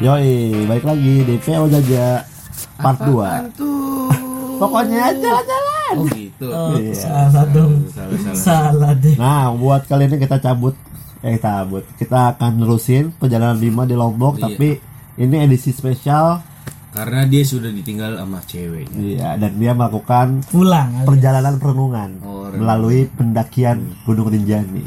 Yoi, balik lagi di PO Jaja part 2 Pokoknya jalan-jalan Oh gitu. Oh, Iya. salah dong. Salah salah. Salah deh. Nah, buat kali ini kita cabut Eh, cabut Kita akan nerusin perjalanan 5 di Lombok Iya. Tapi ini edisi spesial Karena dia sudah ditinggal sama ceweknya. Iya, dan dia melakukan Pulang. perjalanan perenungan Oh, Melalui pendakian Gunung Rinjani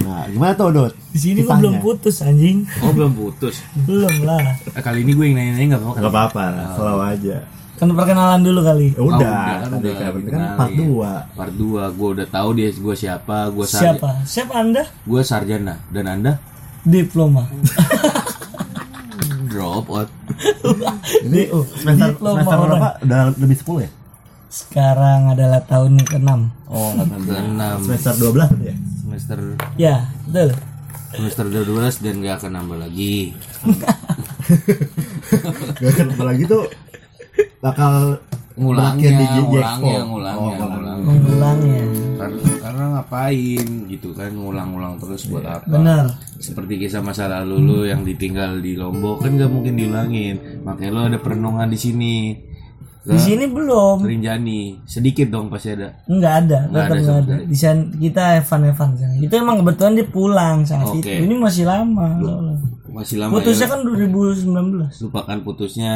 Nah, gimana tuh, Dut? Di sini gue belum putus anjing. Oh belum putus. Belum lah. Eh, kali ini gue yang nanya-nanya nggak apa-apa. Gak apa-apa, selalu aja Kan perkenalan dulu kali. Ya udah, udah, kan udah kan, kan dikenalin. part 2 Part 2 gue udah tahu dia gue siapa. Gue Siapa? Siapa Anda? Gue sarjana dan anda Diploma. drop out. Ini DO. semester, Diploma semester berapa? Udah lebih 10 ya? Sekarang adalah tahun ke-6. Oh, Keenam semester 12 berarti ya? semester Ya, betul. semester 12 dan gak akan nambah lagi. Gak akan nambah lagi tuh bakal Ngulangnya, J- ngulangnya, ngulangnya, Oh, ngulangnya. Mengulangnya. Karena, karena ngapain gitu kan ngulang-ngulang terus buat apa? Benar. Seperti kisah masa lalu lu yang ditinggal di Lombok kan gak mungkin diulangin. Makanya lo ada perenungan di sini. Di sini belum. Rinjani sedikit dong pasti ada. Enggak ada, Nggak tetap ada enggak ada. Di sana kita Evan Evan sana. Itu emang kebetulan dia pulang saat Oke. itu. Ini masih lama. soalnya. Masih lama Putusnya ya. kan 2019. Lupakan putusnya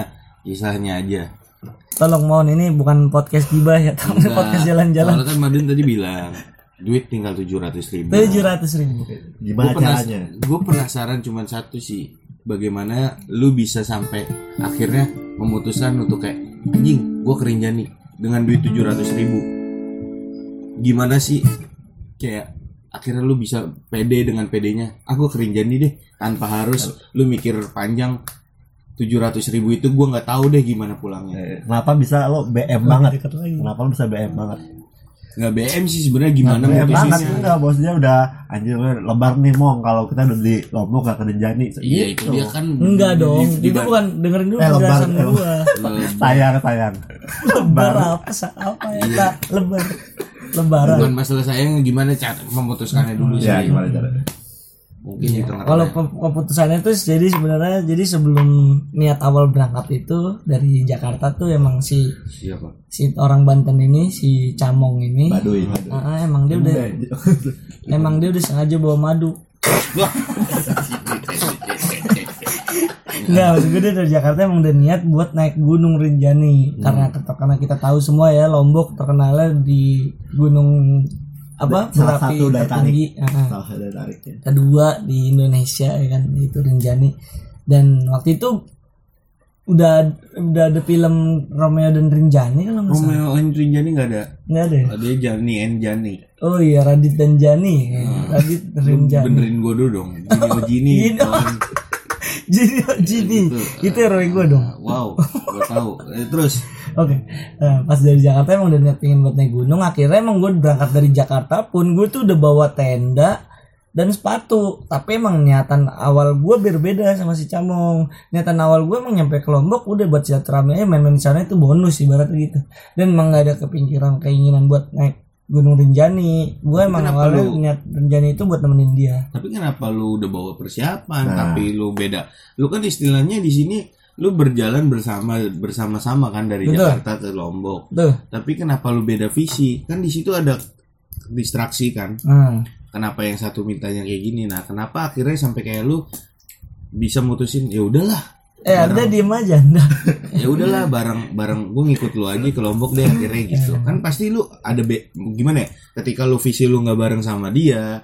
kisahnya aja. Tolong mohon ini bukan podcast gibah ya, tapi Enggak. podcast jalan-jalan. Soalnya kan Madun tadi bilang duit tinggal tujuh ratus ribu. Tujuh ratus ribu. Gimana caranya? Gue penasaran cuma satu sih, bagaimana lu bisa sampai akhirnya memutuskan untuk kayak anjing, gue kerinjani dengan duit tujuh ratus ribu. Gimana sih kayak akhirnya lu bisa pede dengan pedenya? Aku kerinjani deh tanpa harus lu mikir panjang tujuh ratus ribu itu gue nggak tahu deh gimana pulangnya. Eh, Kenapa bisa lo BM banget? Lagi. Kenapa lo bisa BM banget? Nggak BM sih sebenarnya gimana BM banget enggak bosnya udah anjir lebar nih mong. Kalau kita udah di Lombok gak kerjani Iya itu dia kan Enggak dong, di- itu bukan dengerin dulu Eh, lebar, penjelasan eh, gua. sayang sayang Lebar apa apa ya? Iya. Lebar. Lebaran. bukan masalah sayang gimana cara memutuskannya dulu sih. ya gimana caranya mungkin di tengah Kalau ke- keputusannya itu jadi sebenarnya jadi sebelum niat awal berangkat itu dari Jakarta tuh emang si siapa? si orang Banten ini si Camong ini. Baduy Ah, ah, emang dia udah emang dia udah sengaja bawa madu. Enggak, maksud gue dia dari Jakarta emang udah niat buat naik Gunung Rinjani. Karena karena kita tahu semua ya Lombok terkenalnya di gunung apa? Salah berapi satu daya tarik. tertinggi Ah, ah. salah satu tariknya kedua di Indonesia ya kan itu Rinjani. Dan waktu itu udah udah ada film Romeo dan Rinjani kalau nggak salah. Romeo and Rinjani nggak ada? Nggak ada ya? ada Jani and Jani. Oh iya Radit dan Jani. Radit Rinjani. benerin gue dulu dong. Jini oh Jini. Gini, Jini itu hero gue dong. wow gue tahu. Eh, terus Oke, Nah, pas dari Jakarta emang udah niat pengen buat naik gunung. Akhirnya emang gue berangkat dari Jakarta pun gue tuh udah bawa tenda dan sepatu. Tapi emang niatan awal gue berbeda sama si Camong. Niatan awal gue emang nyampe ke Lombok udah buat silaturahmi aja main-main di sana itu bonus ibaratnya gitu. Dan emang gak ada kepikiran keinginan buat naik Gunung Rinjani. Gue emang awalnya lu- niat Rinjani itu buat nemenin dia. tapi kenapa lu udah bawa persiapan Nah. tapi lu beda lu kan istilahnya di sini lu berjalan bersama bersama-sama kan dari Betul. Jakarta ke Lombok. Tuh. tapi kenapa lu beda visi? Kan di situ ada distraksi kan. Hmm. kenapa yang satu mintanya kayak gini? Nah kenapa akhirnya sampai kayak lu bisa mutusin ya udahlah Eh, Anda diem aja, ya udahlah bareng bareng gue ngikut lu aja ke Lombok deh akhirnya gitu. Kan pasti lu ada be gimana ya? Ketika lu visi lu nggak bareng sama dia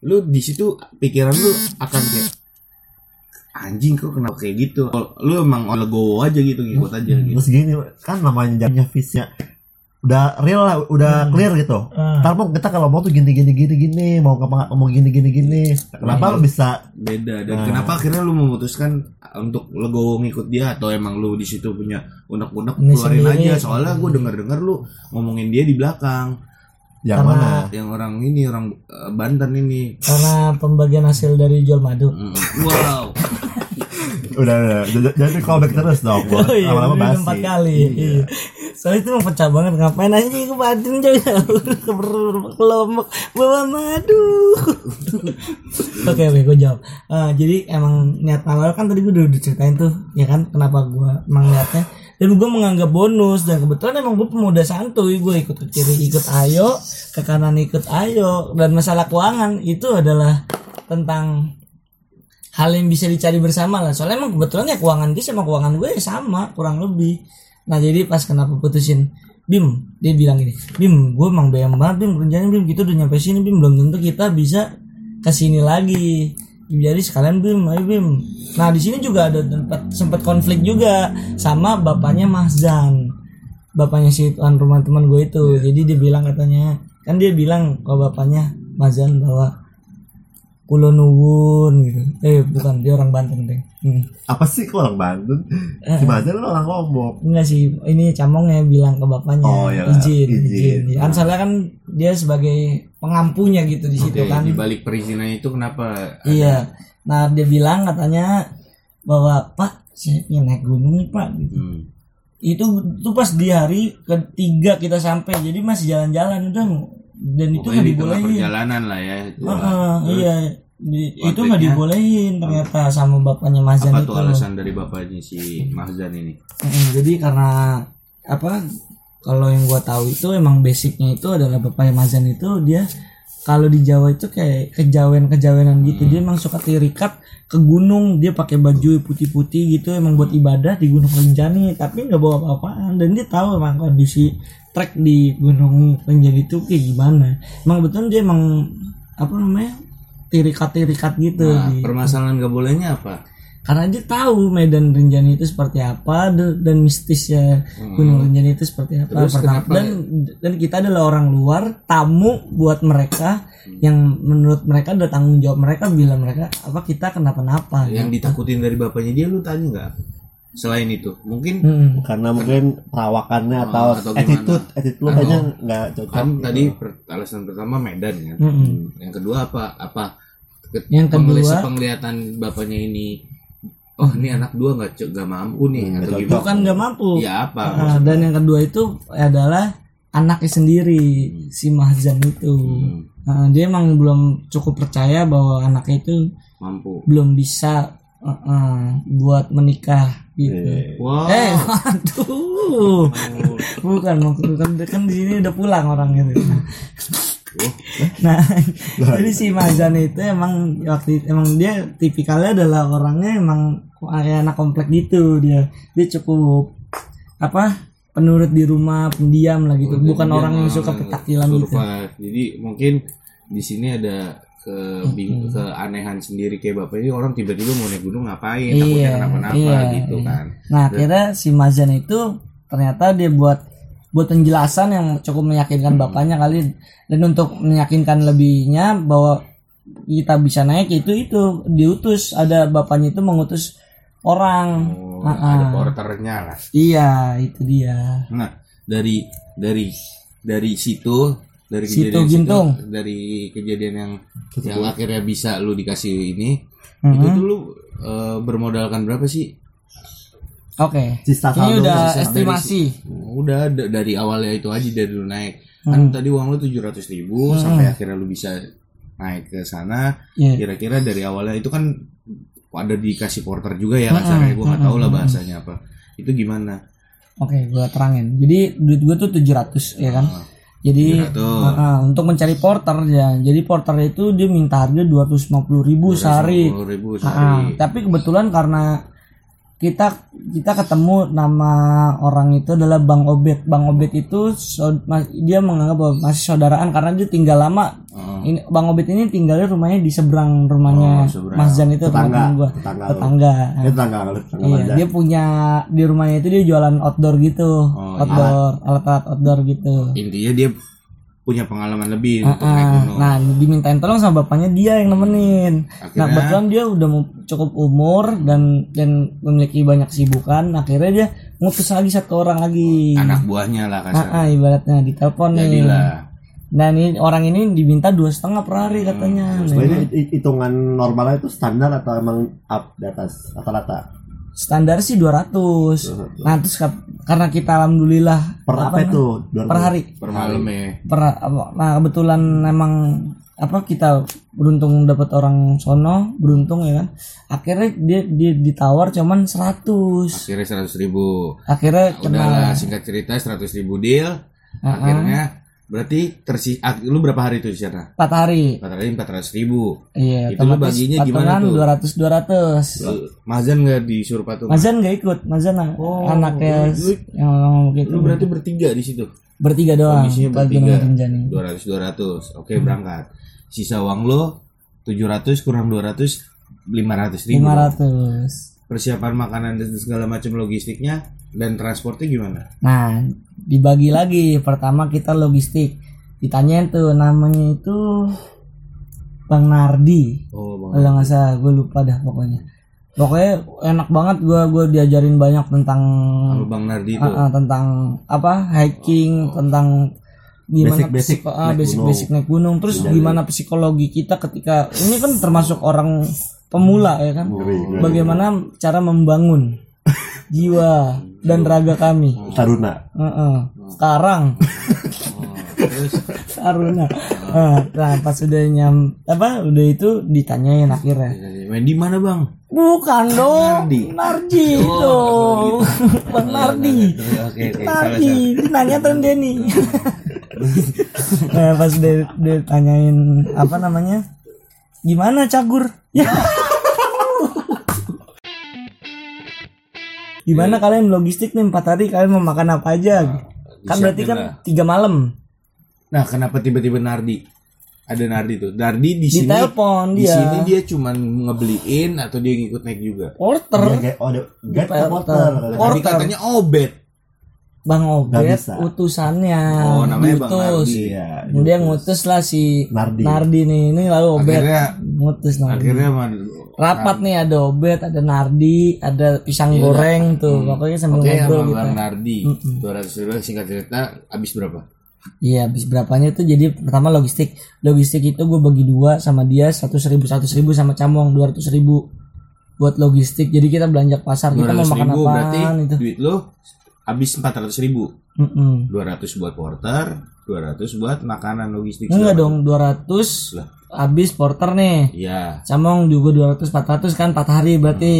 lu di situ pikiran lu akan kayak anjing kok kenapa kayak gitu? Lu emang legowo aja gitu ngikut aja gitu. terus gini kan namanya jamnya visnya udah real lah udah clear gitu. Ah. ntar mau kita kalau mau tuh gini gini gini gini mau ngapa mau gini gini gini kenapa? lo bisa? Beda dan Nah. kenapa akhirnya lu memutuskan untuk legowo ngikut dia atau emang lu di situ punya unek-unek Ini keluarin sendiri. aja? Soalnya gue denger dengar lu ngomongin dia di belakang yang Karena- mana yang orang ini orang eh, Banten ini Karena pembagian hasil dari jual madu. Mm, wow udah udah jadi callback terus dong buat Oh iya, lama-lama basi empat kali. Iya. Iya. Soalnya itu emang pecah banget ngapain aja ke batin coy kelompok bawa madu. Oke oke gue jawab. Ah, jadi emang niat awal kan tadi gue udah, udah ceritain tuh ya kan kenapa gue emang niatnya dan gue menganggap bonus. Dan kebetulan emang gue pemuda santuy. Gue ikut ke kiri ikut ayo. Ke kanan ikut ayo. Dan masalah keuangan itu adalah tentang hal yang bisa dicari bersama lah. Soalnya emang kebetulan ya keuangan dia sama keuangan gue ya sama kurang lebih. Nah jadi pas kenapa putusin Bim dia bilang gini Bim gue emang bayang banget Bim kerjanya Bim kita udah nyampe sini Bim belum tentu kita bisa ke sini lagi jadi sekalian Bim ayo Bim. Nah di sini juga ada tempat sempat konflik juga sama bapaknya Mahzan bapaknya si tuan rumah teman gue itu. Jadi dia bilang katanya kan dia bilang ke bapaknya Mahzan bahwa kulo nuwun gitu. Eh bukan dia orang Banten deh. Hmm. apa sih kok orang Bandung si Mazen kan orang Lombok. Enggak sih ini camongnya bilang ke bapaknya. Oh, iya, izin izin. izin kan soalnya kan dia sebagai pengampunya gitu di situ Oke, kan di balik perizinan itu kenapa? iya nah dia bilang katanya bahwa pak saya pengen naik gunung nih pak gitu Hmm. itu itu pas di hari ketiga kita sampai jadi masih jalan-jalan udah dan itu nggak dibolehin perjalanan lah ya. itu. Heeh, iya Di- itu nggak dibolehin ternyata sama bapaknya Mazan Apa itu tuh alasan dari bapaknya si Mahzan ini? Mm, jadi karena apa kalau yang gua tahu itu emang basicnya itu adalah bapaknya Mazan itu dia kalau di Jawa itu kayak kejawen-kejawenan gitu. Dia emang suka tirikat ke gunung. Dia pakai baju putih-putih gitu emang buat ibadah di Gunung Rinjani tapi nggak bawa apa-apaan. Dan dia tahu emang kondisi trek di Gunung Rinjani itu kayak gimana. Emang betul dia emang apa namanya tirikat-tirikat gitu Nah, di- permasalahan gak bolehnya apa? Karena dia tahu Medan Rinjani itu seperti apa dan mistisnya Gunung Rinjani itu seperti apa Hmm. Terus Pertama- kenapa- dan dan kita adalah orang luar tamu buat mereka Hmm. yang menurut mereka ada tanggung jawab mereka bila mereka apa kita kenapa-napa Yang ditakutin dari bapaknya dia lu tanya nggak? Selain itu, mungkin Mm-mm. karena mungkin perawakannya Oh, atau, atau attitude attitude lu kayaknya nggak cocok kan gitu. tadi per- alasan pertama Medan kan. Mm-mm. Yang kedua apa? Apa? Yang kedua- penglihatan bapaknya ini, oh ini anak dua nggak nggak mampu nih Hmm, atau gimana? bukan nggak mampu Ya apa? Ah, dan yang kedua itu adalah anaknya sendiri si Mahzan itu Hmm, Ah, dia emang belum cukup percaya bahwa anaknya itu mampu. belum bisa eh, eh, buat menikah gitu. Iya. Wah. Eh, waduh. Bukan, bukan kan di sini udah pulang orang Nah, jadi si Mazan itu emang waktu itu, emang dia tipikalnya adalah orangnya emang kayak anak komplek gitu dia. Dia cukup apa? penurut di rumah, pendiam lah gitu. Bukan Dia orang yang suka petakilan gitu. Jadi mungkin di sini ada ke bing- keanehan sendiri kayak bapak ini orang tiba-tiba mau naik gunung ngapain takutnya Iya, kenapa-napa iya, gitu iya. kan Nah, akhirnya si Mazan itu ternyata dia buat buat penjelasan yang cukup meyakinkan Hmm. bapaknya kali dan untuk meyakinkan lebihnya bahwa kita bisa naik itu itu diutus ada bapaknya itu mengutus orang. oh, Ah, ada ah. porternya lah Iya, itu dia. nah dari dari dari situ dari Situ kejadian Gintung. dari kejadian yang yang akhirnya bisa lu dikasih ini Mhm. itu tuh lu eh, bermodalkan berapa sih Oke. Sisa Ini udah sisa- estimasi. udah da- dari awalnya itu aja dari lu naik Hmm. kan tadi uang lu tujuh ratus ribu sampai akhirnya lu bisa naik ke sana Iya. kira-kira dari awalnya itu kan ada dikasih porter juga ya kasarnya gue nggak tahu lah bahasanya apa itu gimana Oke, gua terangin. Jadi duit gua tuh 700 ya kan. Jadi 700. ah, ah, untuk mencari porter ya. Jadi porter itu dia minta harga 250.000 ribu sehari. ribu sehari tapi kebetulan karena kita kita ketemu nama orang itu adalah Bang Obet. Bang Obet itu so- dia menganggap bahwa masih saudaraan karena dia tinggal lama. Heeh. Ini Bang Obet ini tinggalnya rumahnya di seberang rumahnya Oh, seberang. Mas Jan itu Tetangga, gua. tetangga lu. Tetangga. Dia tetangga tetangga Iya, dia punya di rumahnya itu dia jualan outdoor gitu, Oh, outdoor alat-alat outdoor gitu. intinya dia punya pengalaman lebih untuk naik Ah, gunung nah dimintain tolong sama bapaknya dia yang nemenin. Nah Akhirnya? kebetulan dia udah cukup umur dan dan memiliki banyak kesibukan. Akhirnya dia ngutus lagi satu orang lagi. anak buahnya lah Ah, kasar ah, ibaratnya ditelepon nih. jadilah Nah ini orang ini diminta dua setengah per hari katanya. Nah, Sebenarnya hi- hitungan normalnya itu standar atau emang up di atas rata-rata? Standar sih 200 nah terus ka- karena kita alhamdulillah Per apa itu? per hari. Per malam ya per apa- nah kebetulan emang apa kita beruntung dapat orang sono beruntung ya kan? Akhirnya dia dia ditawar cuman 100 akhirnya seratus ribu. Akhirnya kena udahlah singkat cerita seratus ribu deal. Akhirnya berarti tersi ah, lu berapa hari tuh di sana? 4 hari. Empat hari empat ratus ribu. Iya Itu lu baginya gimana tuh? 200 200 Lu- Mazan nggak disuruh patungan? Mazan gak ikut Mazan anaknya lu- yang ngomong gitu. lu berarti bertiga di situ? Bertiga doang Kondisinya bertiga. Dua ratus dua ratus. Oke berangkat. Sisa uang lo tujuh ratus kurang dua ratus lima ratus ribu. 500 persiapan makanan dan segala macam logistiknya dan transportnya gimana? Nah, dibagi lagi. Pertama kita logistik. Ditanyain tuh namanya itu Bang Nardi. oh bang Kalau nggak salah, gue lupa dah pokoknya. Pokoknya enak banget gue gue diajarin banyak tentang Sama bang Nardi itu Ah, ah, tentang apa hiking, tentang gimana Basic-basic psiko- ah, naik basic gunung. basic naik gunung. Terus gimana psikologi kita ketika ini kan termasuk orang pemula ya kan. Bagaimana cara membangun jiwa dan raga kami. Taruna. Heeh. Sekarang terus Aruna. Nah, nah, pas udah nyam apa udah itu ditanyain akhirnya. main di mana bang Bukan dong. Nardi. Nardi itu. Bang Nardi. oke oke salah Nardi. Dia nanya tuh Denny. nah, pas udah dia tanyain apa namanya? Gimana cagur? Ya. Gimana kalian logistik nih empat hari kalian mau makan apa aja? kan berarti kan tiga malam. nah kenapa tiba-tiba Nardi ada Nardi tuh Nardi di sini Ditelepon di dia. sini dia cuman ngebeliin atau dia ngikut naik juga Porter. Dia kayak oh, dia get Porter. porter. katanya obet Bang Obet utusannya Oh, namanya Bang diutus. Nardi. Iya. Dia ngutus lah si Nardi. nih ini lalu Obet akhirnya ngutus Nardi. akhirnya Rapat nih ada Obet, ada Nardi, ada pisang goreng tuh. Pokoknya sambil Iya, oke ngobrol sama gitu. Nardi dua ratus ribu singkat cerita habis berapa Iya, habis berapanya tuh jadi pertama logistik. Logistik itu gue bagi dua sama dia seratus ribu, seratus ribu sama Camong dua ratus ribu buat logistik. Jadi kita belanja pasar kita mau makan ribu berarti itu. duit lo habis empat ratus ribu Mm-mm. dua ratus buat porter dua ratus buat makanan logistik Enggak dong, 200 Lah. habis porter nih. iya Camong juga 200 400 kan 4 hari berarti.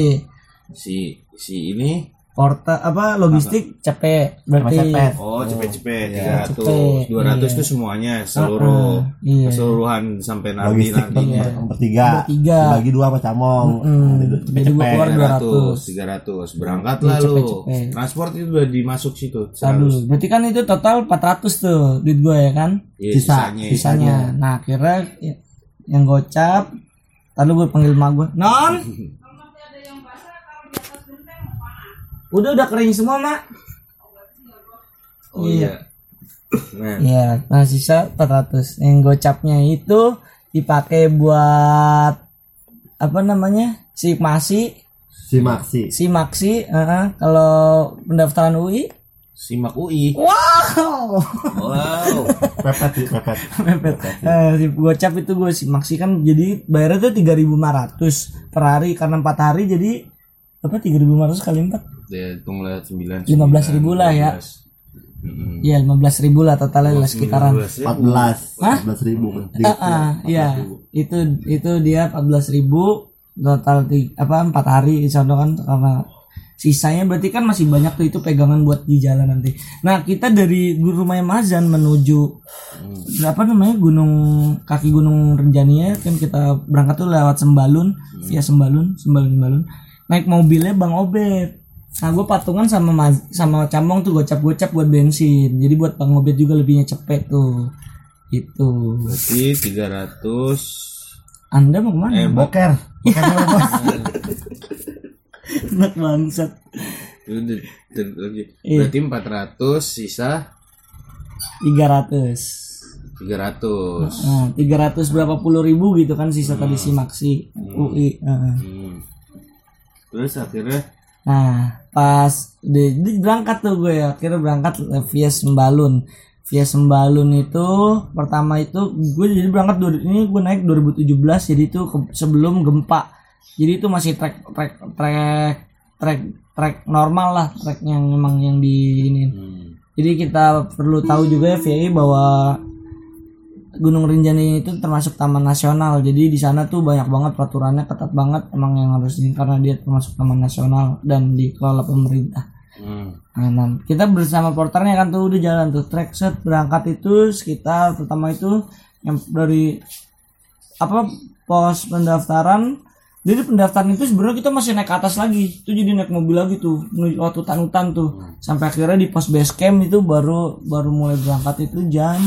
si si ini Porter apa logistik cepet berarti. cepet. oh cepet-cepet tiga cepet, ratus dua ratus tuh semuanya seluruh iya. keseluruhan sampai Nardi Logistik Nardi ber- bertiga. Bertiga. Bagi dua sama camong. Mm, Cepet-cepet. jadi gua keluar 200. 300 300 berangkat lah lu cepet-cepet. transport itu udah dimasuk situ Aduh, berarti kan itu total 400 tuh duit gue ya kan? Iya, Sisa. sisanya Sisanya. Nah, akhirnya y- yang gocap lalu gue panggil emak gue. Non. Udah udah kering semua, Mak. oh iya nah Iya, nah sisa 400. Yang gocapnya itu dipakai buat apa namanya? Si Masi, Si Maxi. si Maxi, heeh, kalau pendaftaran UI. simak UI Wow. wow Pepet sih, pepet. Eh, si gocap itu gue si Maxi kan jadi bayarnya tuh 3.500 per hari karena 4 hari jadi apa 3.500 kali 4 dia hitung lah 9 15.000 lah ya. Iya 15 ribu lah totalnya lah sekitaran 14. 14 ribu. Ah, ah, iya itu itu dia 14 ribu total ti- apa empat hari sana kan karena sisanya berarti kan masih banyak tuh itu pegangan buat di jalan nanti. Nah kita dari rumah Mazan menuju apa namanya gunung kaki gunung Renjani ya kan kita berangkat tuh lewat Sembalun via Sembalun Sembalun Sembalun naik mobilnya Bang Obet. Nah gue patungan sama Maz- sama Camong tuh gocap-gocap buat bensin. Jadi buat Bang Obet juga lebihnya cepet tuh. Itu. berarti 300 Anda mau ke mana? eh Boker. Boker. Anak bangsat. Iya. berarti 400 sisa 300. 300 Nah, 300 berapa puluh ribu gitu kan sisa tadi si Maxi UI. Heeh. Hmm. terus akhirnya Nah, pas di, di- berangkat tuh gue ya, akhirnya berangkat via Sembalun. Via Sembalun itu pertama itu gue jadi berangkat ini gue naik 2017 jadi itu ke- sebelum gempa. Jadi itu masih trek trek trek trek trek normal lah trek yang memang yang di ini Hmm. jadi kita perlu tahu juga ya VI bahwa Gunung Rinjani itu termasuk taman nasional. Jadi di sana tuh banyak banget peraturannya ketat banget. Emang yang harus ini karena dia termasuk taman nasional dan dikelola pemerintah. Hmm. Nah, kita bersama porternya kan tuh udah jalan tuh. Trek set berangkat itu sekitar pertama itu yang dari apa pos pendaftaran. Jadi pendaftaran itu sebenarnya kita masih naik ke atas lagi. Itu jadi naik mobil lagi tuh menuju waktu tanutan tuh. Sampai akhirnya di pos base camp itu baru baru mulai berangkat itu jam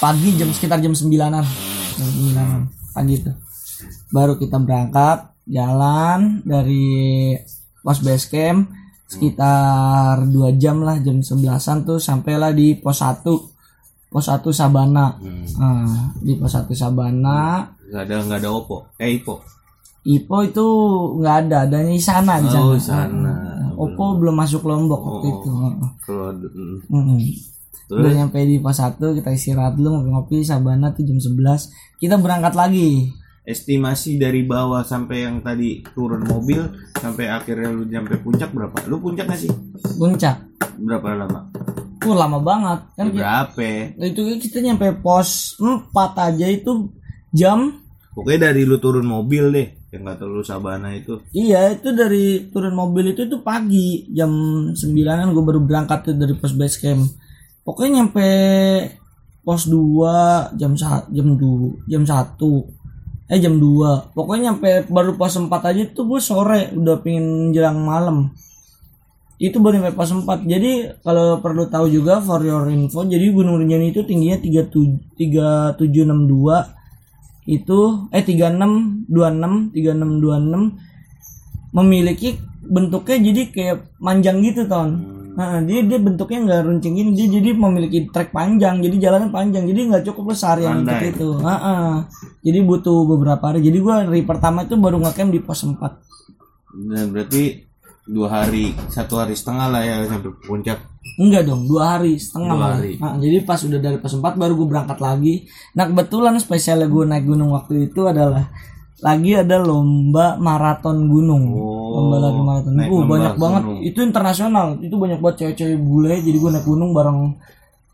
pagi jam sekitar jam sembilanan jam sembilanan pagi itu baru kita berangkat jalan dari pos base camp sekitar dua jam lah jam sebelasan tuh sampailah di pos 1 pos 1 Sabana Hmm. nah, di pos 1 Sabana Gak ada nggak ada opo. Eh ipo. Ipo itu nggak ada adanya di sana di sana Oh sana. Oppo belum masuk Lombok waktu Oh. itu Kalau mm. Mm-mm. Terus? udah nyampe di pos 1 kita istirahat dulu ngopi-ngopi Sabana tuh jam 11 kita berangkat lagi estimasi dari bawah sampai yang tadi turun mobil sampai akhirnya lu nyampe puncak berapa? Lu puncak gak sih? puncak Berapa lama? tuh lama banget kan kita- Berapa? itu kita nyampe pos 4 aja itu jam Pokoknya dari lu turun mobil deh, yang kata lu Sabana itu. Iya itu dari turun mobil itu tuh pagi jam 9an gue baru berangkat tuh dari pos base camp. Pokoknya nyampe pos 2 jam sa- jam 2 jam 1 eh jam 2 pokoknya nyampe baru pos 4 aja tuh gue sore udah pingin jelang malam. Itu baru nyampe pos 4 jadi kalau perlu tahu juga for your info jadi Gunung Rinjani itu tingginya 37 3762 itu eh 36 26 36 26 memiliki bentuknya jadi kayak manjang gitu ton Nah, dia dia bentuknya nggak runcing gini. Dia jadi memiliki trek panjang jadi jalannya panjang. Jadi nggak cukup besar yang seperti itu. Heeh. jadi butuh beberapa hari. Jadi gua hari pertama itu baru ngecamp di pos 4 Dan berarti dua hari, satu hari setengah lah ya sampai puncak. enggak dong dua hari setengah Dua hari. Nah, jadi pas udah dari pos 4 baru gue berangkat lagi. Nah kebetulan spesialnya gue naik gunung waktu itu adalah lagi ada lomba maraton gunung. Oh, lomba lari maraton naik uh, lomba banyak banget gunung. itu internasional itu banyak banget cewek-cewek bule jadi gue naik gunung bareng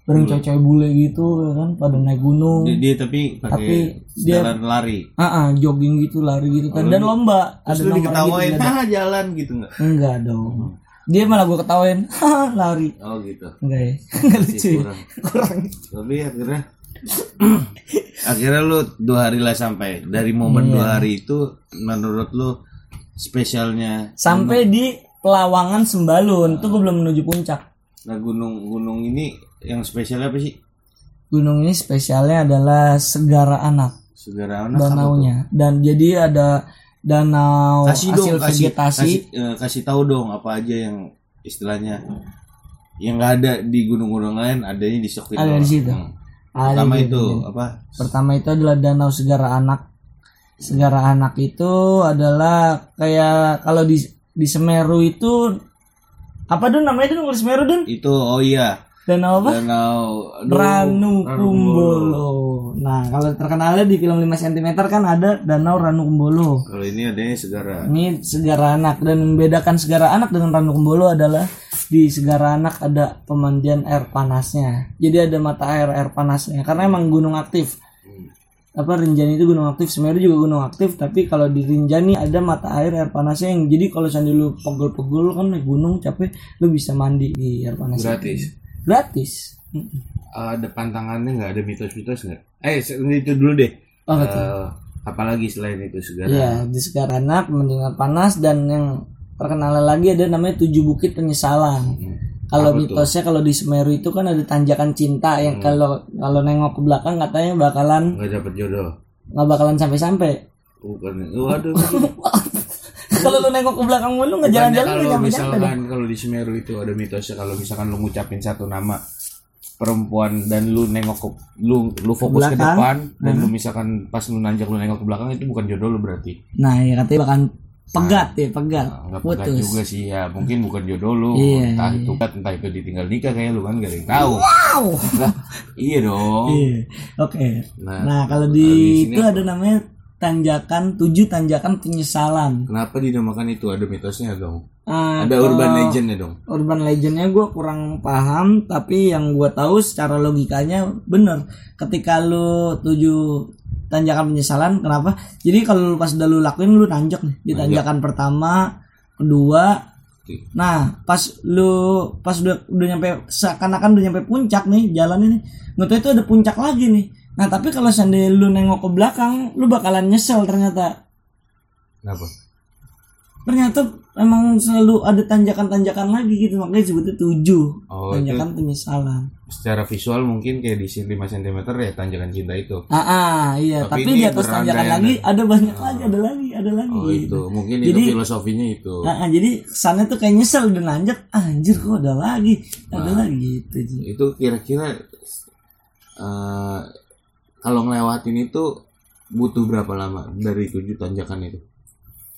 bareng Hmm. cewek-cewek bule gitu ya kan pada naik gunung Dia, dia tapi pakai Tapi dia- jalan lari. ah ah, jogging gitu lari gitu kan dan lomba Oh, lu nomor diketawain, gitu, ah jalan gitu nggak? enggak dong dia malah gue ketawain "Haha, lari Oh gitu. enggak ya enggak lucu ya? kurang. kurang Tapi akhirnya akhirnya lu dua hari lah sampai dari momen Iya. dua hari itu menurut lu spesialnya sampai di Pelawangan Sembalun. Tuh gue belum menuju puncak. Nah gunung gunung ini yang spesialnya apa sih? Gunung ini spesialnya adalah Segara Anak. Segera anak danaunya. dan jadi ada danau kasih hasil dong kasih vegetasi. kasih, eh, kasih tahu dong apa aja yang istilahnya yang nggak ada di gunung-gunung lain adanya di Sokito Ada di situ. Hmm. Pertama itu apa? Pertama itu adalah danau Segara Anak Segara Anak itu adalah kayak kalau di di Semeru itu apa dun? Namanya dun kalau di Semeru dun? Itu oh iya. Danau apa? Danau Ranu Kumbolo nah kalau terkenalnya di film 5 cm kan ada danau Ranu Kumbolo kalau ini adanya segara ini Segara Anak dan membedakan Segara Anak dengan Ranu Kumbolo adalah di Segara Anak ada pemandian air panasnya. Jadi ada mata air air panasnya. Karena emang gunung aktif. Apa Rinjani itu gunung aktif, Semeru juga gunung aktif, tapi kalau di Rinjani ada mata air air panasnya yang jadi kalau seandainya lu pegel-pegel kan naik gunung capek, lu bisa mandi di air panas. gratis Gratis. Mm-mm. ada pantangannya nggak ada mitos-mitos nggak eh itu dulu deh Oh, betul. Eh, apalagi selain itu segara Iya, di Segara Anak air panas dan yang terkenal lagi ada namanya Tujuh Bukit Penyesalan. Kalau mitosnya kalau di Semeru itu kan ada tanjakan cinta yang kalau kalau nengok ke belakang katanya bakalan nggak dapet jodoh. nggak bakalan sampai-sampai. bukan. Waduh. Kalau lu nengok ke belakang mulu nggak jalan-jalan kalau misalkan kalau di Semeru itu ada mitosnya kalau misalkan lu ngucapin satu nama perempuan dan lu nengok ke lu lu fokus ke belakang. depan dan lu misalkan pas lu nanjak lu nengok ke belakang itu bukan jodoh lu berarti. Nah, ya katanya bakalan pegat ya, pegat. Nah, pegat juga sih ya mungkin bukan jodoh lu Iya, entah itu pegat entah itu ditinggal nikah kayak lu kan gak ada yang tahu Wow. Lah, iya dong Iya. Oke. Nah, Nah, kalau kalau di di itu apa? ada namanya tanjakan tujuh tanjakan penyesalan Kenapa dinamakan itu? Ada mitosnya dong. Ah, Ada urban legend ya dong. urban legendnya gue kurang paham tapi yang gue tahu secara logikanya bener ketika lu tujuh tanjakan penyesalan kenapa? Jadi kalau lu pas udah lu lakuin lu nanjak nih di tanjakan pertama kedua nah pas lu pas udah udah nyampe seakan-akan udah nyampe puncak nih jalan ini nggak tahu itu ada puncak lagi nih. Nah tapi kalau seandainya lu nengok ke belakang lu bakalan nyesel ternyata. Kenapa? ternyata emang selalu ada tanjakan-tanjakan lagi gitu makanya disebutnya tujuh Oh, tanjakan penyesalan Secara visual mungkin kayak di sini 5 cm ya tanjakan cinta itu. ah, ah, iya Tapi tapi, di atas tanjakan lagi ada banyak lagi ada lagi ada lagi Oh gitu. itu, mungkin Jadi- itu filosofinya itu. Ah, ah, jadi kesannya tuh kayak nyesel udah nanjak anjir kok ada lagi ada Nah. lagi gitu. Itu kira-kira eh kalau ngelewatin itu butuh berapa lama dari tujuh tanjakan itu?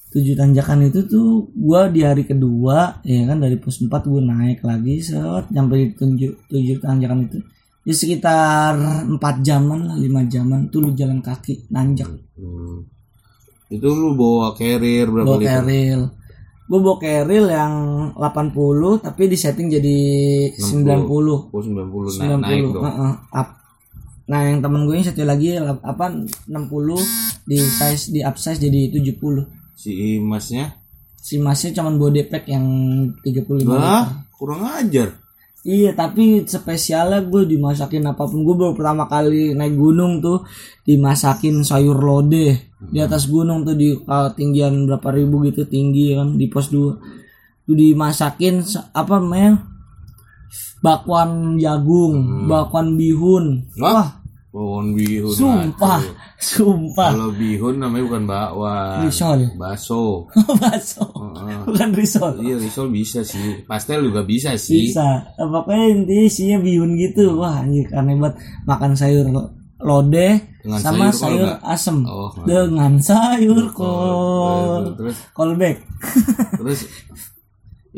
Tujuh tanjakan itu tuh gua di hari kedua ya kan dari pos 4 gue naik lagi set sampai di tujuh, tujuh tanjakan itu. Ya sekitar empat jaman lah lima jaman tuh lu jalan kaki nanjak. Hmm. Itu lu bawa carrier berapa bawa keril gue bawa keril yang 80 tapi di setting jadi 90 Oh 90 na- 90 naik dong. heeh, up. nah yang temen gue yang satu lagi apa 60 di size di up size jadi 70 Si masnya? si masnya cuman bawa depek yang 35 liter. Lah, kurang ajar. Iya tapi spesialnya gue dimasakin apa pun. Gue baru pertama kali naik gunung tuh dimasakin sayur lodeh. Di atas gunung tuh di uh, tinggian berapa ribu gitu tinggi kan di pos 2 tuh dimasakin sa- apa namanya? Bakwan jagung bakwan bihun. Wah, pohon bihun. sumpah Aduh. sumpah. Kalau bihun namanya bukan bakwan. risol Baso. baso Heeh. bukan risol. Iya risol bisa sih, pastel juga bisa sih. bisa. Pokoknya intinya isinya bihun gitu. Wah anjir karena buat makan sayur lo- lodeh Dengan sama sayur sayur asem. Oh, dengan sayur Oh, kol terus? kolbek. Terus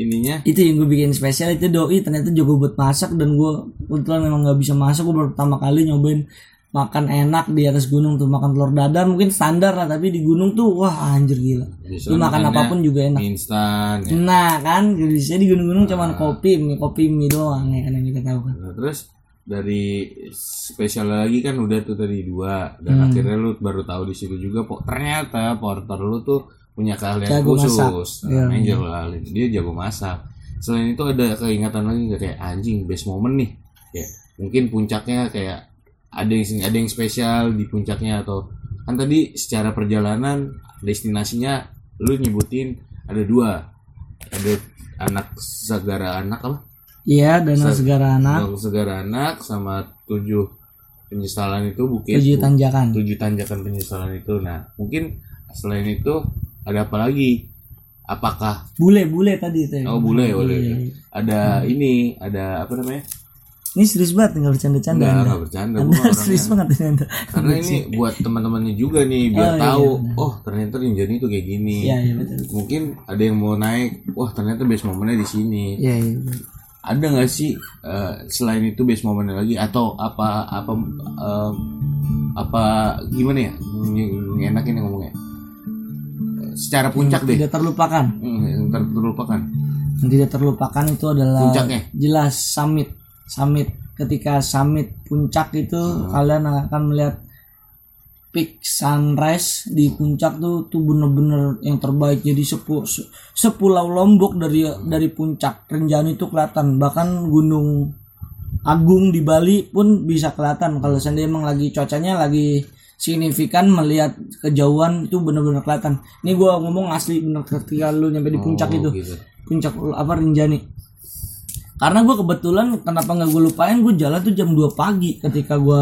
ininya. Itu yang gue bikin spesial itu doi ternyata jago buat masak dan gue kebetulan memang nggak bisa masak gue baru pertama kali nyobain makan enak di atas gunung tuh makan telur dadar mungkin standar lah tapi di gunung tuh wah anjir gila. Bisa lu makan apa pun juga enak. instan ya. nah kan bisa di gunung-gunung cuman kopi mie kopi mie doang ya kan yang kita tahu kan. Nah, terus dari spesial lagi kan udah tuh tadi dua dan Hmm. akhirnya lu baru tahu di situ juga po- ternyata porter lu tuh punya keahlian Jago masak. khusus. Iya. nah, Angel lah, dia jago masak. Selain itu ada keingatan lagi kayak anjing best moment nih. Kayak mungkin puncaknya kayak ada yang ada yang spesial di puncaknya atau kan tadi secara perjalanan destinasinya lu nyebutin ada dua. Ada anak segara anak apa? Iya danau Se- segara anak segara anak sama tujuh penyesalan itu bukit. Tujuh tanjakan. Tujuh tanjakan penyesalan itu. Nah mungkin selain itu ada apa lagi? Apakah bule bule tadi itu ya. oh bule Iya. ada ini ada apa namanya? Ini serius banget nggak bercanda-canda Enggak, anda enggak bercanda anda gua serius banget ini anda. Karena ini buat teman-temannya juga nih biar Oh, iya, tahu benar. oh ternyata Rinjani itu kayak gini. Iya iya betul. Mungkin ada yang mau naik wah ternyata base momennya di sini. Iya iya betul. ada nggak sih eh, selain itu base momennya lagi atau apa apa eh, apa gimana ya? Ini enakin yang ngomongnya secara puncak deh. tidak terlupakan. Hmm, yang ter- terlupakan. Yang tidak terlupakan itu adalah Puncaknya? jelas summit. Summit. Ketika summit puncak itu Hmm. kalian akan melihat peak sunrise di puncak tuh tuh bener-bener yang terbaik. Jadi sepu, se- sepulau lombok dari dari puncak Rinjani itu kelihatan. Bahkan gunung Agung di Bali pun bisa kelihatan. Kalau seandainya emang lagi cuacanya lagi signifikan melihat kejauhan itu bener-bener kelihatan ini gua ngomong asli bener ketika lu nyampe di puncak Oh, itu gitu. puncak apa Rinjani karena gue kebetulan kenapa nggak gue lupain gue jalan tuh jam 2 pagi ketika gue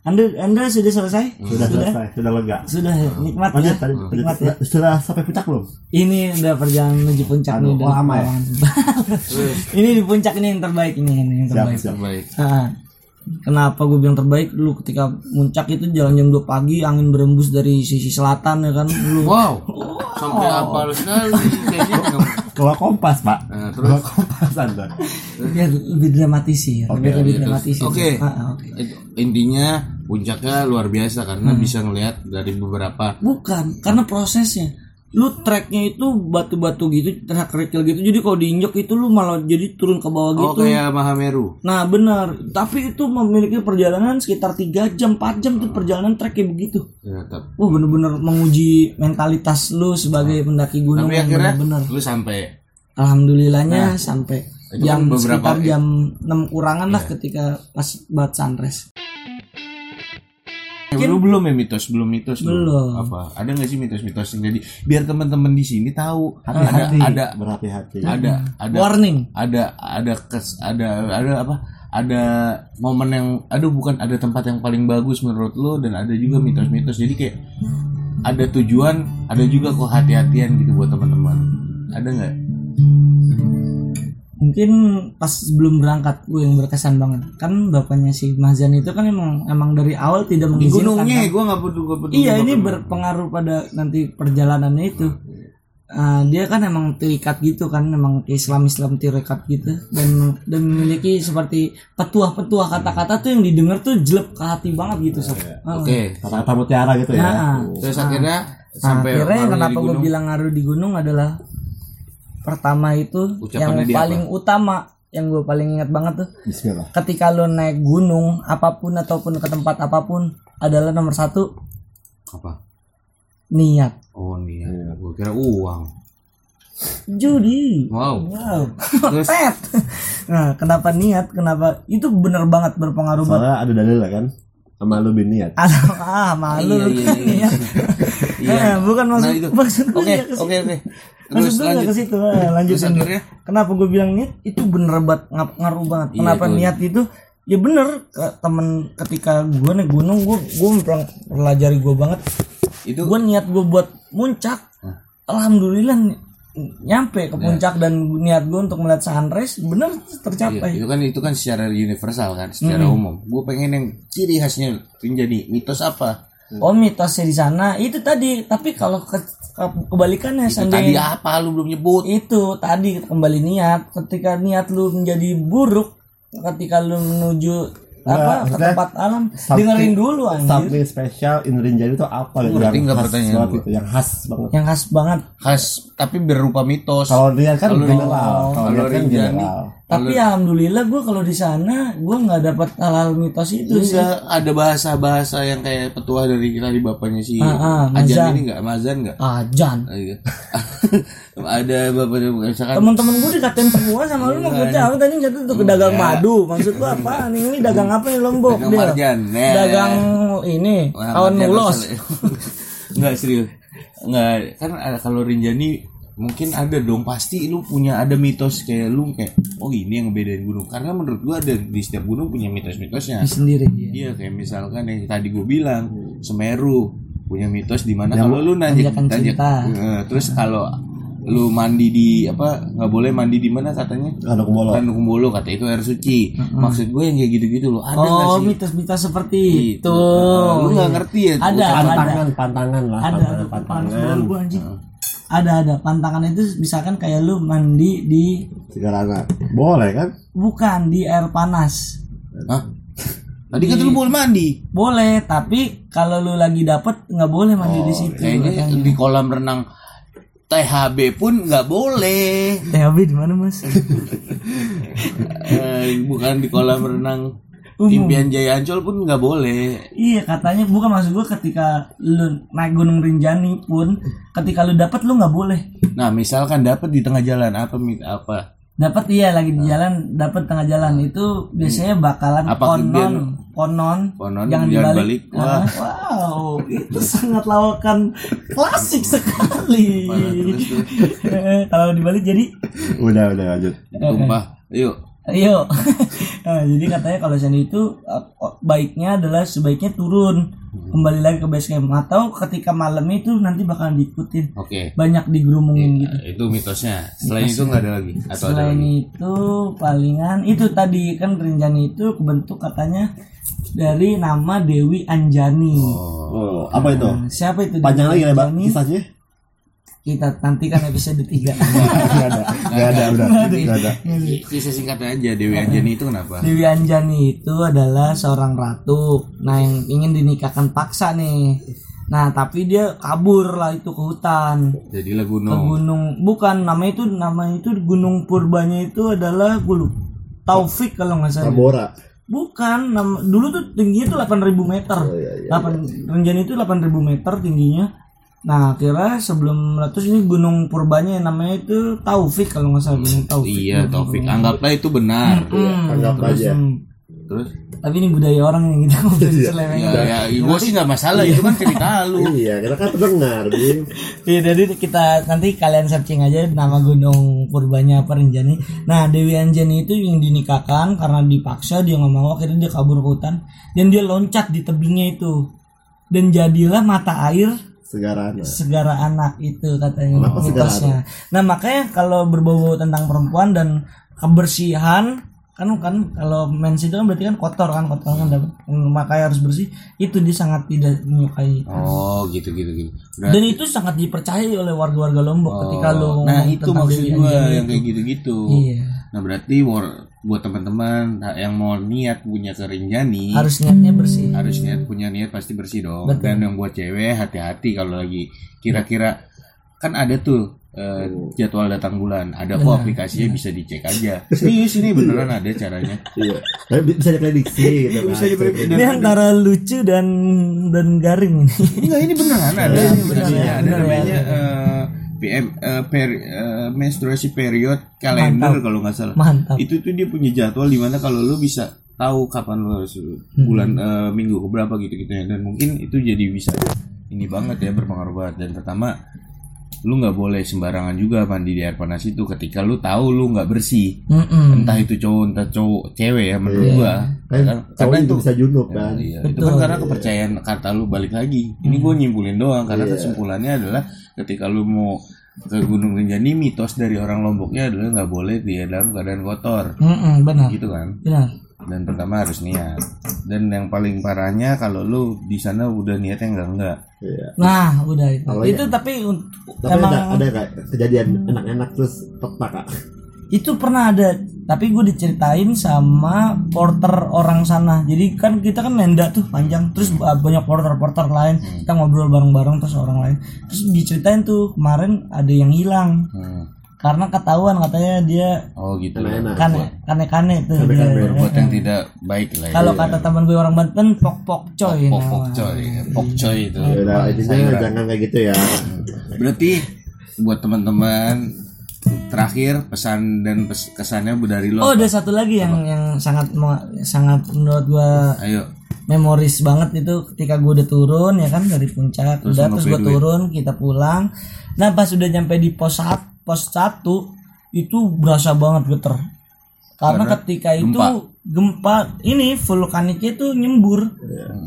anda anda sudah selesai Sudah selesai, sudah lega. sudah ya? nikmat ya Lanjut tadi. nikmat ya Sudah, sudah sampai puncak belum? ini udah perjalanan menuju puncak Aduh, nih udah lama ya? ini di puncak ini yang terbaik ini ini yang Siap, terbaik siap. terbaik Nah, kenapa gue bilang terbaik dulu ketika puncak itu jalan jam 2 pagi angin berembus dari sisi selatan ya kan lu wow sampai apal sekali nggak- Keluar kompas, Pak. Nah, terus kompas Anda. biar lebih dramatisir Oke, biar lebih iya, terus. dramatisir Oke. Ah, ah, oke Itu intinya puncaknya luar biasa karena bisa ngelihat dari beberapa Bukan, karena prosesnya. Lu treknya itu batu-batu gitu, trek kerikil gitu. Jadi kalau diinjak itu lu malah jadi turun ke bawah oh gitu. kayak Mahameru Nah benar, tapi itu memiliki perjalanan sekitar 3 jam, 4 jam tuh perjalanan trek kayak begitu. ya, tapi, Wah bener-bener menguji mentalitas lu sebagai pendaki gunung tapi akhirnya bener-bener. lu sampai Alhamdulillahnya sampai itu jam kan beberapa- sekitar jam 6 kurangan lah ketika pas buat sunrise. Eh, lu belum ya mitos belum mitos lu? Belum. apa? Ada nggak sih mitos-mitos yang jadi biar teman-teman di sini tahu? Ada Hati-hati. ada berhati-hati. Ada ada. Warning. ada ada kes ada ada apa? Ada momen yang aduh bukan ada tempat yang paling bagus menurut lo dan ada juga mitos-mitos. Jadi kayak ada tujuan ada juga kok hati-hatian gitu buat teman-teman. Ada nggak Mungkin pas sebelum berangkat gue yang berkesan banget. Kan bapaknya si Mazan itu kan emang emang dari awal tidak di mengizinkan. gunungnya kan. gue nggak peduli Iya gua ini peduli. berpengaruh pada nanti perjalanannya itu. Ah, dia kan emang terikat gitu kan, emang Islam Islam terikat gitu dan dan memiliki seperti petuah-petuah kata-kata tuh yang didengar tuh jelek ke hati banget gitu sob. Ah. oke kata-kata mutiara gitu ya Nah, terus akhirnya Nah, sampai akhirnya kenapa gue bilang ngaruh di gunung adalah pertama itu Ucapannya yang paling utama yang gue paling ingat banget tuh. Bismillah. Ketika lo naik gunung apa pun ataupun ke tempat apa pun adalah nomor satu apa? niat. Oh nih gue kira uang. Judi. Wow. Wow. Terus? Nah kenapa niat? Kenapa? Itu bener banget berpengaruh banget. Soalnya ada dalil lah kan. Sama lu bin niat. Ah, ah malu Iya, iya, iya. Iya. Eh, bukan maksud nah itu. maksud gue oke nggak ke situ. oke. oke Maksud gue lanjut ke situ. Ah, lanjutin kenapa gue bilang niat itu bener banget ngaruh banget. Iya, kenapa itu. niat itu? Ya bener ke temen ketika gue naik gunung gue gue mempelajari gue banget. Itu? Gue niat gue buat muncak. Alhamdulillah ny- nyampe ke puncak dan niat gue untuk melihat sunrise bener Iya, tercapai itu kan itu kan secara universal kan, secara umum. Gue pengen yang ciri khasnya jadi mitos apa? Oh mitosnya di sana. Itu tadi tapi kalau ke, ke- kebalikannya Itu tadi apa? Lu belum nyebut? itu tadi kembali niat. Ketika niat lu menjadi buruk ketika lu menuju apa ke maksudnya tempat alam dengerin dulu anjir. something special in Rinjani itu apa? Gitu yang nggak khas pertanyaan banget itu yang khas banget. Yang khas banget. Khas tapi berupa mitos. kalau niat kan Kalau general. Rinjani- kalau kalau niat kan general tapi alhamdulillah gue kalau di sana gue nggak dapat hal-hal mitos itu sih. ada bahasa-bahasa yang kayak petua dari tadi bapaknya si Ah, ah, Ajan ini enggak Mazan enggak? ajan Ah, iya. ada bapaknya misalkan teman-teman gue dikatain semua sama lu maksudnya apa tadi? Jatuh tuh ke dagang Enggak. madu. Maksud lu apa? Nih ini dagang apa nih lombok? Dagang dia. Marjan. Dagang ini kawan mulos. Enggak serius. Enggak, kan ada kalau Rinjani mungkin ada dong pasti lu punya ada mitos kayak lu kayak oh ini yang ngebedain gunung karena menurut gua ada di setiap gunung punya mitos-mitosnya sendiri ya. iya kayak misalkan yang tadi gua bilang Semeru punya mitos di mana kalau lu nanjak tanjakan tanjak cinta. eh, terus kalau lu mandi di apa nggak boleh mandi di mana katanya ada kumbolo kan kumbolo kata itu air suci maksud gue yang kayak gitu-gitu loh ada Oh, sih mitos-mitos seperti Itu. itu. Nah, lu nggak Iya. ngerti ya Ada, pantangan pantangan lah Ada, pantangan ada pantangan gua anjing. Ada, ada. Pantangan itu misalkan kayak lu mandi di segalanya boleh kan bukan di air panas. Hah? Tadi kan lu boleh mandi. Boleh, tapi kalau lu lagi dapet nggak boleh mandi di situ. Kayaknya di kolam renang THB pun nggak boleh. THB di mana, Mas? Eh, bukan di kolam renang Impian Jaya Ancol pun nggak boleh. iya, katanya bukan maksud gua ketika lu naik Gunung Rinjani pun ketika lu dapet lu nggak boleh. Nah, misalkan dapat di tengah jalan apa apa? Dapat iya lagi di jalan, dapat tengah jalan itu biasanya bakalan Apa konon, konon, Konon jangan jangan dibalik. balik. Wah. Ah, wow, itu sangat lawakan klasik sekali. Kalau dibalik jadi, udah udah lanjut Tumpah. Yuk. Ayo. Nah, jadi katanya kalau sandi itu eh, oh, baiknya adalah sebaiknya turun kembali lagi ke base camp atau ketika malam itu nanti bakalan diikutin Oke. banyak digerumungin gitu. Nah, itu mitosnya. Selain itu nggak ada lagi atau ada Selain lagi? itu palingan itu tadi kan Rinjani itu kebentuk katanya dari nama Dewi Anjani. oh apa itu Nah, siapa itu? panjang Dewi lagi lebar Anjani? kisahnya kita nantikan episode 3 Gak ada, gak ada, udah, gak ada. Bisa singkat aja Dewi Anjani itu kenapa? Dewi Anjani itu adalah seorang ratu. Nah yang ingin dinikahkan paksa nih. Nah tapi dia kabur lah itu ke hutan. Jadilah ke gunung. gunung bukan nama itu nama itu gunung purbanya itu adalah gue lupa. Taufik kalau nggak salah. Tabora. bukan nama, dulu tuh tingginya tuh 8000 meter. Oh, iya, iya, 8 Renjani itu 8000 meter tingginya nah kira sebelum meletus ini gunung purbanya yang namanya itu Taufik kalau nggak salah gunung Taufik Iya Taufik. Anggaplah itu benar. Hmm, Anggap aja. hmm. Terus? tapi ini budaya orang yang kita ngobrol Iya. seleweng Ya, ya gue sih nggak masalah itu kan cerita lu. Iya, kita kan pendengar, Bim. Iya, jadi kita nanti kalian searching aja nama gunung purbanya apa Rinjani. Nah, Dewi Anjani itu yang dinikahkan karena dipaksa dia nggak mau akhirnya dia kabur ke hutan dan dia loncat di tebingnya itu dan jadilah mata air Segarana. segara anak itu katanya segara mitosnya. Nah, makanya kalau berbau tentang perempuan dan kebersihan kan kan kalau mens itu kan berarti kan kotor kan kotor kan dapat makanya harus bersih itu dia sangat tidak menyukai Oh gitu gitu gitu. dan Berarti, itu sangat dipercayai oleh warga-warga Lombok ketika lo nah ngomong itu maksud gue yang kayak gitu-gitu. iya Nah berarti war- buat teman-teman yang mau niat punya kerinjani harus niatnya bersih harus niat punya niat pasti bersih dong. Betul. Dan yang buat cewek hati-hati kalau lagi kira-kira kan ada tuh eh, jadwal datang bulan. Ada kok aplikasinya bisa dicek aja. Serius ini beneran ada caranya. Iya. Tapi bisa diprediksi gitu. Bisa diprediksi. ini antara lucu dan dan garing ini Enggak ini beneran ada Iya, aplikasinya. ya, Ada ya. namanya eh, PM eh, per- eh, menstruasi period kalender kalau nggak salah. mantap itu tuh dia punya jadwal di mana kalau lu bisa tahu kapan lu harus Hmm. bulan eh, minggu keberapa gitu gitu ya dan mungkin itu jadi bisa ini banget ya berpengaruh banget dan pertama lu nggak boleh sembarangan juga mandi di air panas itu ketika lu tahu lu nggak bersih Mm-mm. entah itu cowok entah cowok cewek ya menurut Iya. gua Kan Karena- itu bisa junub kan. Iya, itu Betul. kan karena kepercayaan kata lu balik lagi. Ini gue nyimpulin doang karena kesimpulannya adalah ketika lu mau ke Gunung Rinjani mitos dari orang Lomboknya adalah nggak boleh dia dalam keadaan kotor, Mm-mm, benar gitu kan? benar Dan pertama harus niat. Dan yang paling parahnya kalau lu di sana udah niatnya enggak enggak. Iya. nah udah itu Kalau itu tapi un- Tapi emang ada, ada kayak kejadian enak-enak terus petak kak. itu pernah ada tapi gue diceritain sama porter orang sana jadi kan kita kan nenda tuh panjang terus ba- banyak porter-porter lain kita ngobrol bareng-bareng terus orang lain terus diceritain tuh kemarin ada yang hilang Hmm. Karena ketahuan katanya dia Oh gitu. Kane kane kane tuh dia. Berbuat yang tidak baik lah. ya. kalau kata teman gue orang Banten pok pok coy pok pok coy, pok coy itu. Ya udah intinya jangan kayak gitu ya. Berarti buat teman-teman terakhir pesan dan pes- kesannya dari lo. oh ada satu lagi yang yang sangat sangat menurut gua Ayo. Memoris banget itu ketika gue udah turun ya kan? Dari puncak Terus udah terus gue turun kita pulang. Nah pas udah nyampe di pos sat- pos satu itu berasa banget geter. Karena, Karena ketika itu gempa. gempa ini vulkaniknya itu nyembur.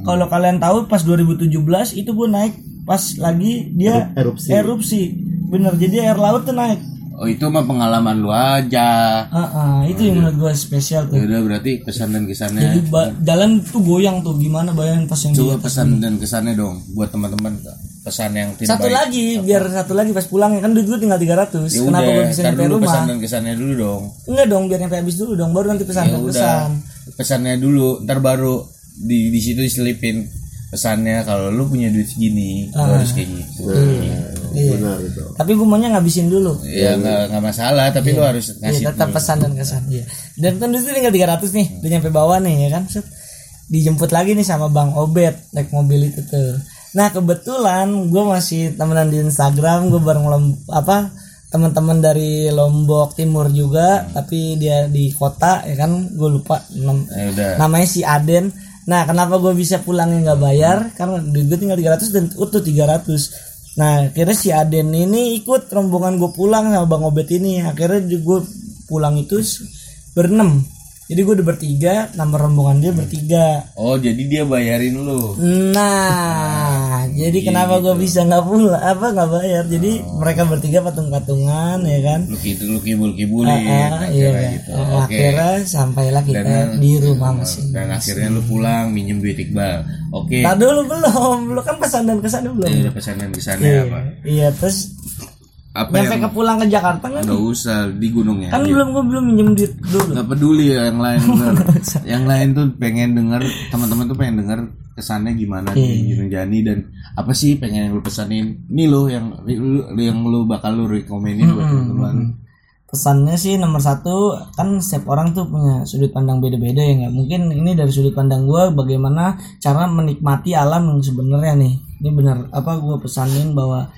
Kalau kalian tahu pas 2017 itu gue naik pas lagi dia Erupsi. erupsi. Bener jadi air laut tuh naik Oh itu mah pengalaman lu aja. Ah, ah, itu yang menurut gue spesial tuh Ya udah berarti pesan dan kesannya. jadi ba- jalan tuh goyang tuh gimana bayangin pas yang Coba pesan dan kesannya dong buat teman-teman pesan yang tidak satu baik. lagi biar satu lagi pas pulang ya kan duit gue tinggal 300 Ya kenapa gue bisa nyampe rumah pesan dan kesannya dulu dong. enggak dong biar nyampe habis dulu dong baru nanti pesan Ya dan udah, pesannya dulu, ntar baru di di situ diselipin pesannya kalau lu punya duit segini, lu harus kayak gitu. Iya. Benar itu. tapi gue maunya ngabisin dulu. Ya nggak nggak masalah, tapi lu harus ngasih Iya, tetap pesan dan kesan iya. Dan kan duit tinggal 300 nih udah nyampe bawah nih ya kan? Set. dijemput lagi nih sama Bang Obet naik mobil itu tuh. Nah kebetulan gue masih temenan di Instagram gue bareng lom, apa teman-teman dari Lombok Timur juga tapi dia di kota ya kan? Gue lupa nam- Ya udah. namanya si Aden. Nah kenapa gue bisa pulangnya nggak bayar? Karena duit gue tinggal 300 dan utuh 300 nah akhirnya si Aden ini ikut rombongan gue pulang sama Bang Obet ini. Akhirnya gue pulang itu berenam jadi gue udah bertiga nomor rombongan dia bertiga Oh jadi dia bayarin lu. nah jadi kenapa gue bisa nggak pulang apa nggak bayar jadi mereka bertiga patung-patungan ya kan Lu gitu lu kibul kibulin. Ah, iya akhirnya gitu. Ah, Oke. akhirnya sampailah kita Dan- di rumah masing Dan akhirnya lu pulang minjem duit Iqbal. Oke. Tak dulu belum, lu kan pesan dan kesan belum. Ya udah pesan dan kesannya Iya, apa? iya terus apa yang ke pulang ke Jakarta kan? nggak usah di gunungnya Kan belum gue belum minjem duit dulu. nggak peduli ya yang lain yang lain tuh pengen denger teman-teman tuh pengen denger kesannya gimana Iya. di Gunung Jani dan apa sih pengen yang lu pesanin? Ini lo yang lu, yang lu bakal lu rekomenin buat teman-teman. Pesannya sih nomor satu kan setiap orang tuh punya sudut pandang beda-beda ya nggak? Mungkin ini dari sudut pandang gue bagaimana cara menikmati alam yang sebenarnya nih. Ini benar apa gue pesanin bahwa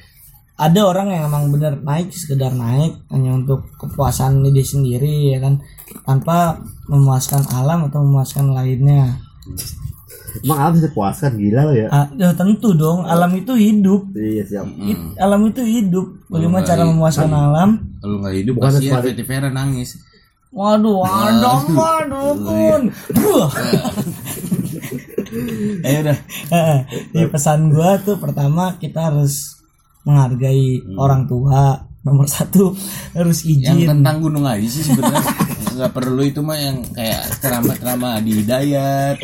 ada orang yang emang bener naik sekedar naik hanya untuk kepuasan diri sendiri ya kan tanpa memuaskan alam atau memuaskan lainnya Emang alam bisa puaskan gila lo ya. Ah, ya tentu dong alam itu hidup Iya siap. It- alam itu hidup bagaimana cara hidup. memuaskan alam kalau nggak hidup Bukan ya. Fetty Vera nangis waduh ada waduh pun Wah. eh udah Eh, Jadi pesan gua tuh pertama kita harus menghargai Hmm. orang tua nomor satu harus yang izin. tentang gunung aja sih sebenarnya. Nggak perlu itu mah yang kayak ceramah-ceramah Adi Hidayat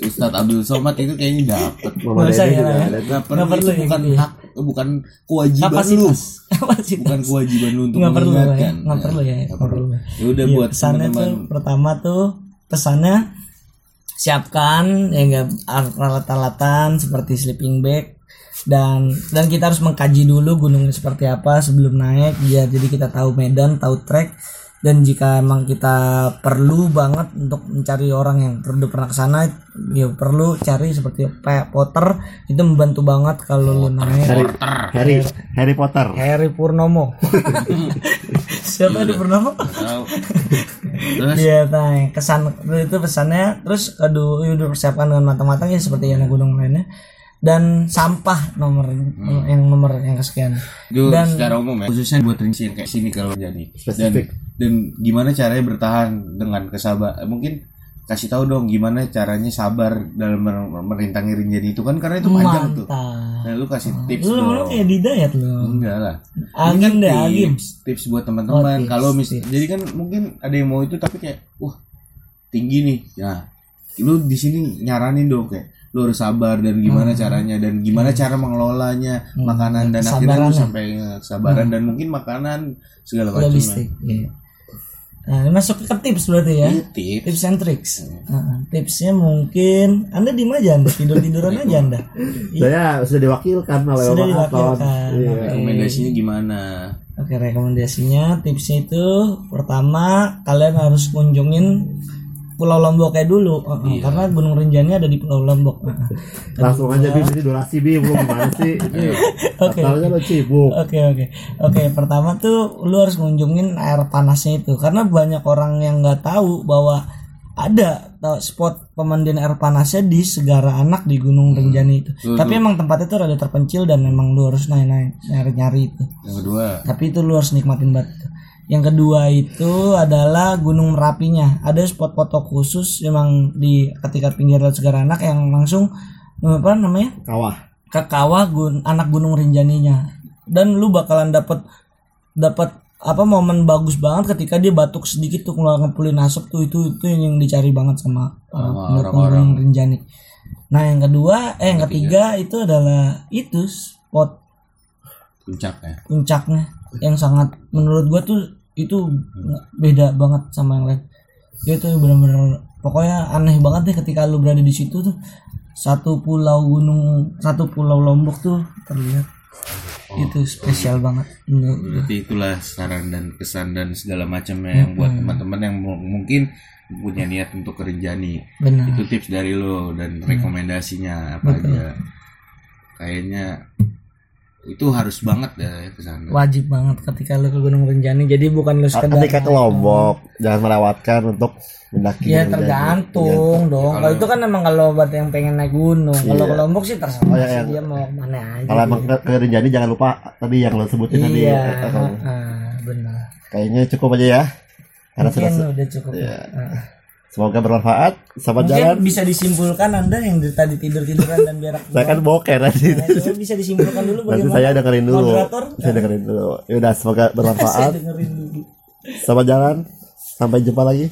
Ustadz Abdul Somad itu kayaknya dapet. Mama Nggak usah Dede ya, ya. nggak perlu, perlu itu ya bukan gitu ya. hak bukan kewajiban lu. Kapasitas. Kapasitas. Bukan kewajiban lu untuk nggak perlu ya nggak perlu ya Nggak perlu. perlu. Ya udah Iya, buat pesannya teman-teman. tuh pertama tuh pesannya siapkan ya enggak alat-alatan seperti sleeping bag dan dan kita harus mengkaji dulu gunungnya seperti apa sebelum naik biar jadi kita tahu medan tahu trek. Dan jika emang kita perlu banget untuk mencari orang yang perlu pernah ke sana ya perlu cari seperti kayak Potter itu membantu banget kalau lu naik. Harry, Harry, Harry Potter. Harry Purnomo. Siapa Harry Purnomo? Tahu. Terus? Iya, tanya kesan itu pesannya. Terus aduh, udah persiapkan dengan matang-matang ya seperti yang gunung lainnya. Dan sampah nomor yang nomor yang kesekian. itu Dan- secara umum ya khususnya buat rinci yang kayak sini kalau jadi dan Spesifik. dan gimana caranya bertahan dengan kesabar mungkin kasih tahu dong gimana caranya sabar dalam mer- merintangi rinjani itu kan karena itu panjang tuh nah lu kasih tips Lu lu kayak didayat lu. enggak lah Agim Ini kan deh, tips, Agim. tips buat Oh, teman-teman tips, kalau mis tips. jadi kan mungkin ada yang mau itu tapi kayak wah tinggi nih ya lu di sini nyaranin dong kayak lu harus sabar dan gimana caranya dan gimana cara mengelolanya makanan dan akhirnya lu sampai kesabaran dan mungkin makanan segala macam Logistik. Iya. Nah, ini masuk ke tips berarti ya. Ini tips Tips and tricks. Heeh, tipsnya mungkin Anda di aja Anda tidur tiduran aja Anda. Saya sudah diwakilkan oleh Sudah diwakilkan. Iya. Oke. rekomendasinya gimana Oke rekomendasinya tipsnya itu pertama kalian harus kunjungin Pulau Lomboknya dulu uh, Iya. karena Gunung Rinjani ada di Pulau Lombok. Langsung aja Bim, ini durasi lu gimana sih? Oke. Katanya lo sibuk. Oke oke oke pertama tuh lu harus kunjungin air panasnya itu karena banyak orang yang nggak tahu bahwa ada spot pemandian air panasnya di Segara Anak di Gunung Rinjani itu. Tuh, Tapi emang tempatnya tuh rada terpencil dan emang lu harus naik-naik nyari-nyari itu. yang kedua tapi itu lu harus nikmatin banget yang kedua itu adalah Gunung Merapinya. Ada spot foto khusus memang di ketika pinggir laut Segara Anak yang langsung eh, apa namanya? Kawah. ke kawah gun, anak Gunung Rinjaninya. Dan lu bakalan dapat dapat apa momen bagus banget ketika dia batuk sedikit tuh keluar ngepulin asap tuh. Itu itu yang dicari banget sama penduduk orang-orang. Gunung Rinjani. Nah yang kedua eh yang ketiga itu adalah itu spot puncaknya. puncaknya yang sangat menurut gua tuh itu beda banget sama yang lain. Dia tuh benar-benar pokoknya aneh banget deh ketika lu berada di situ tuh. Satu pulau gunung satu pulau lombok tuh terlihat itu spesial banget menurut gua. berarti itulah saran dan kesan dan segala macamnya yang buat teman-teman yang mu- mungkin punya niat untuk ke Rinjani benar. Itu tips dari lo dan rekomendasinya apa aja. Kayaknya itu harus banget ya ke sana wajib banget ketika lu ke Gunung Rinjani jadi bukan lu sekedar Ketika ke Lombok, jangan melewatkan untuk mendaki. ya Rinjani. tergantung dong kalau itu kan emang kalau buat yang pengen naik gunung kalau ke Lombok sih terserah Oh, iya, sih iya. dia mau mana aja Kalau emang ke, ke Rinjani jangan lupa tadi yang lo sebutin tadi. iya Eh, eh, ah, benar Kayaknya cukup aja ya. Karena sudah mungkin udah cukup Ah. Semoga bermanfaat. Selamat mungkin jalan. bisa disimpulkan anda yang dari tadi tidur tiduran dan berak Saya kan boker tadi. Nah, bisa disimpulkan dulu Nanti bagaimana saya dengerin dulu. moderator Saya dengerin dulu. Ya udah semoga saya bermanfaat. dengerin dulu Selamat jalan. Sampai jumpa lagi.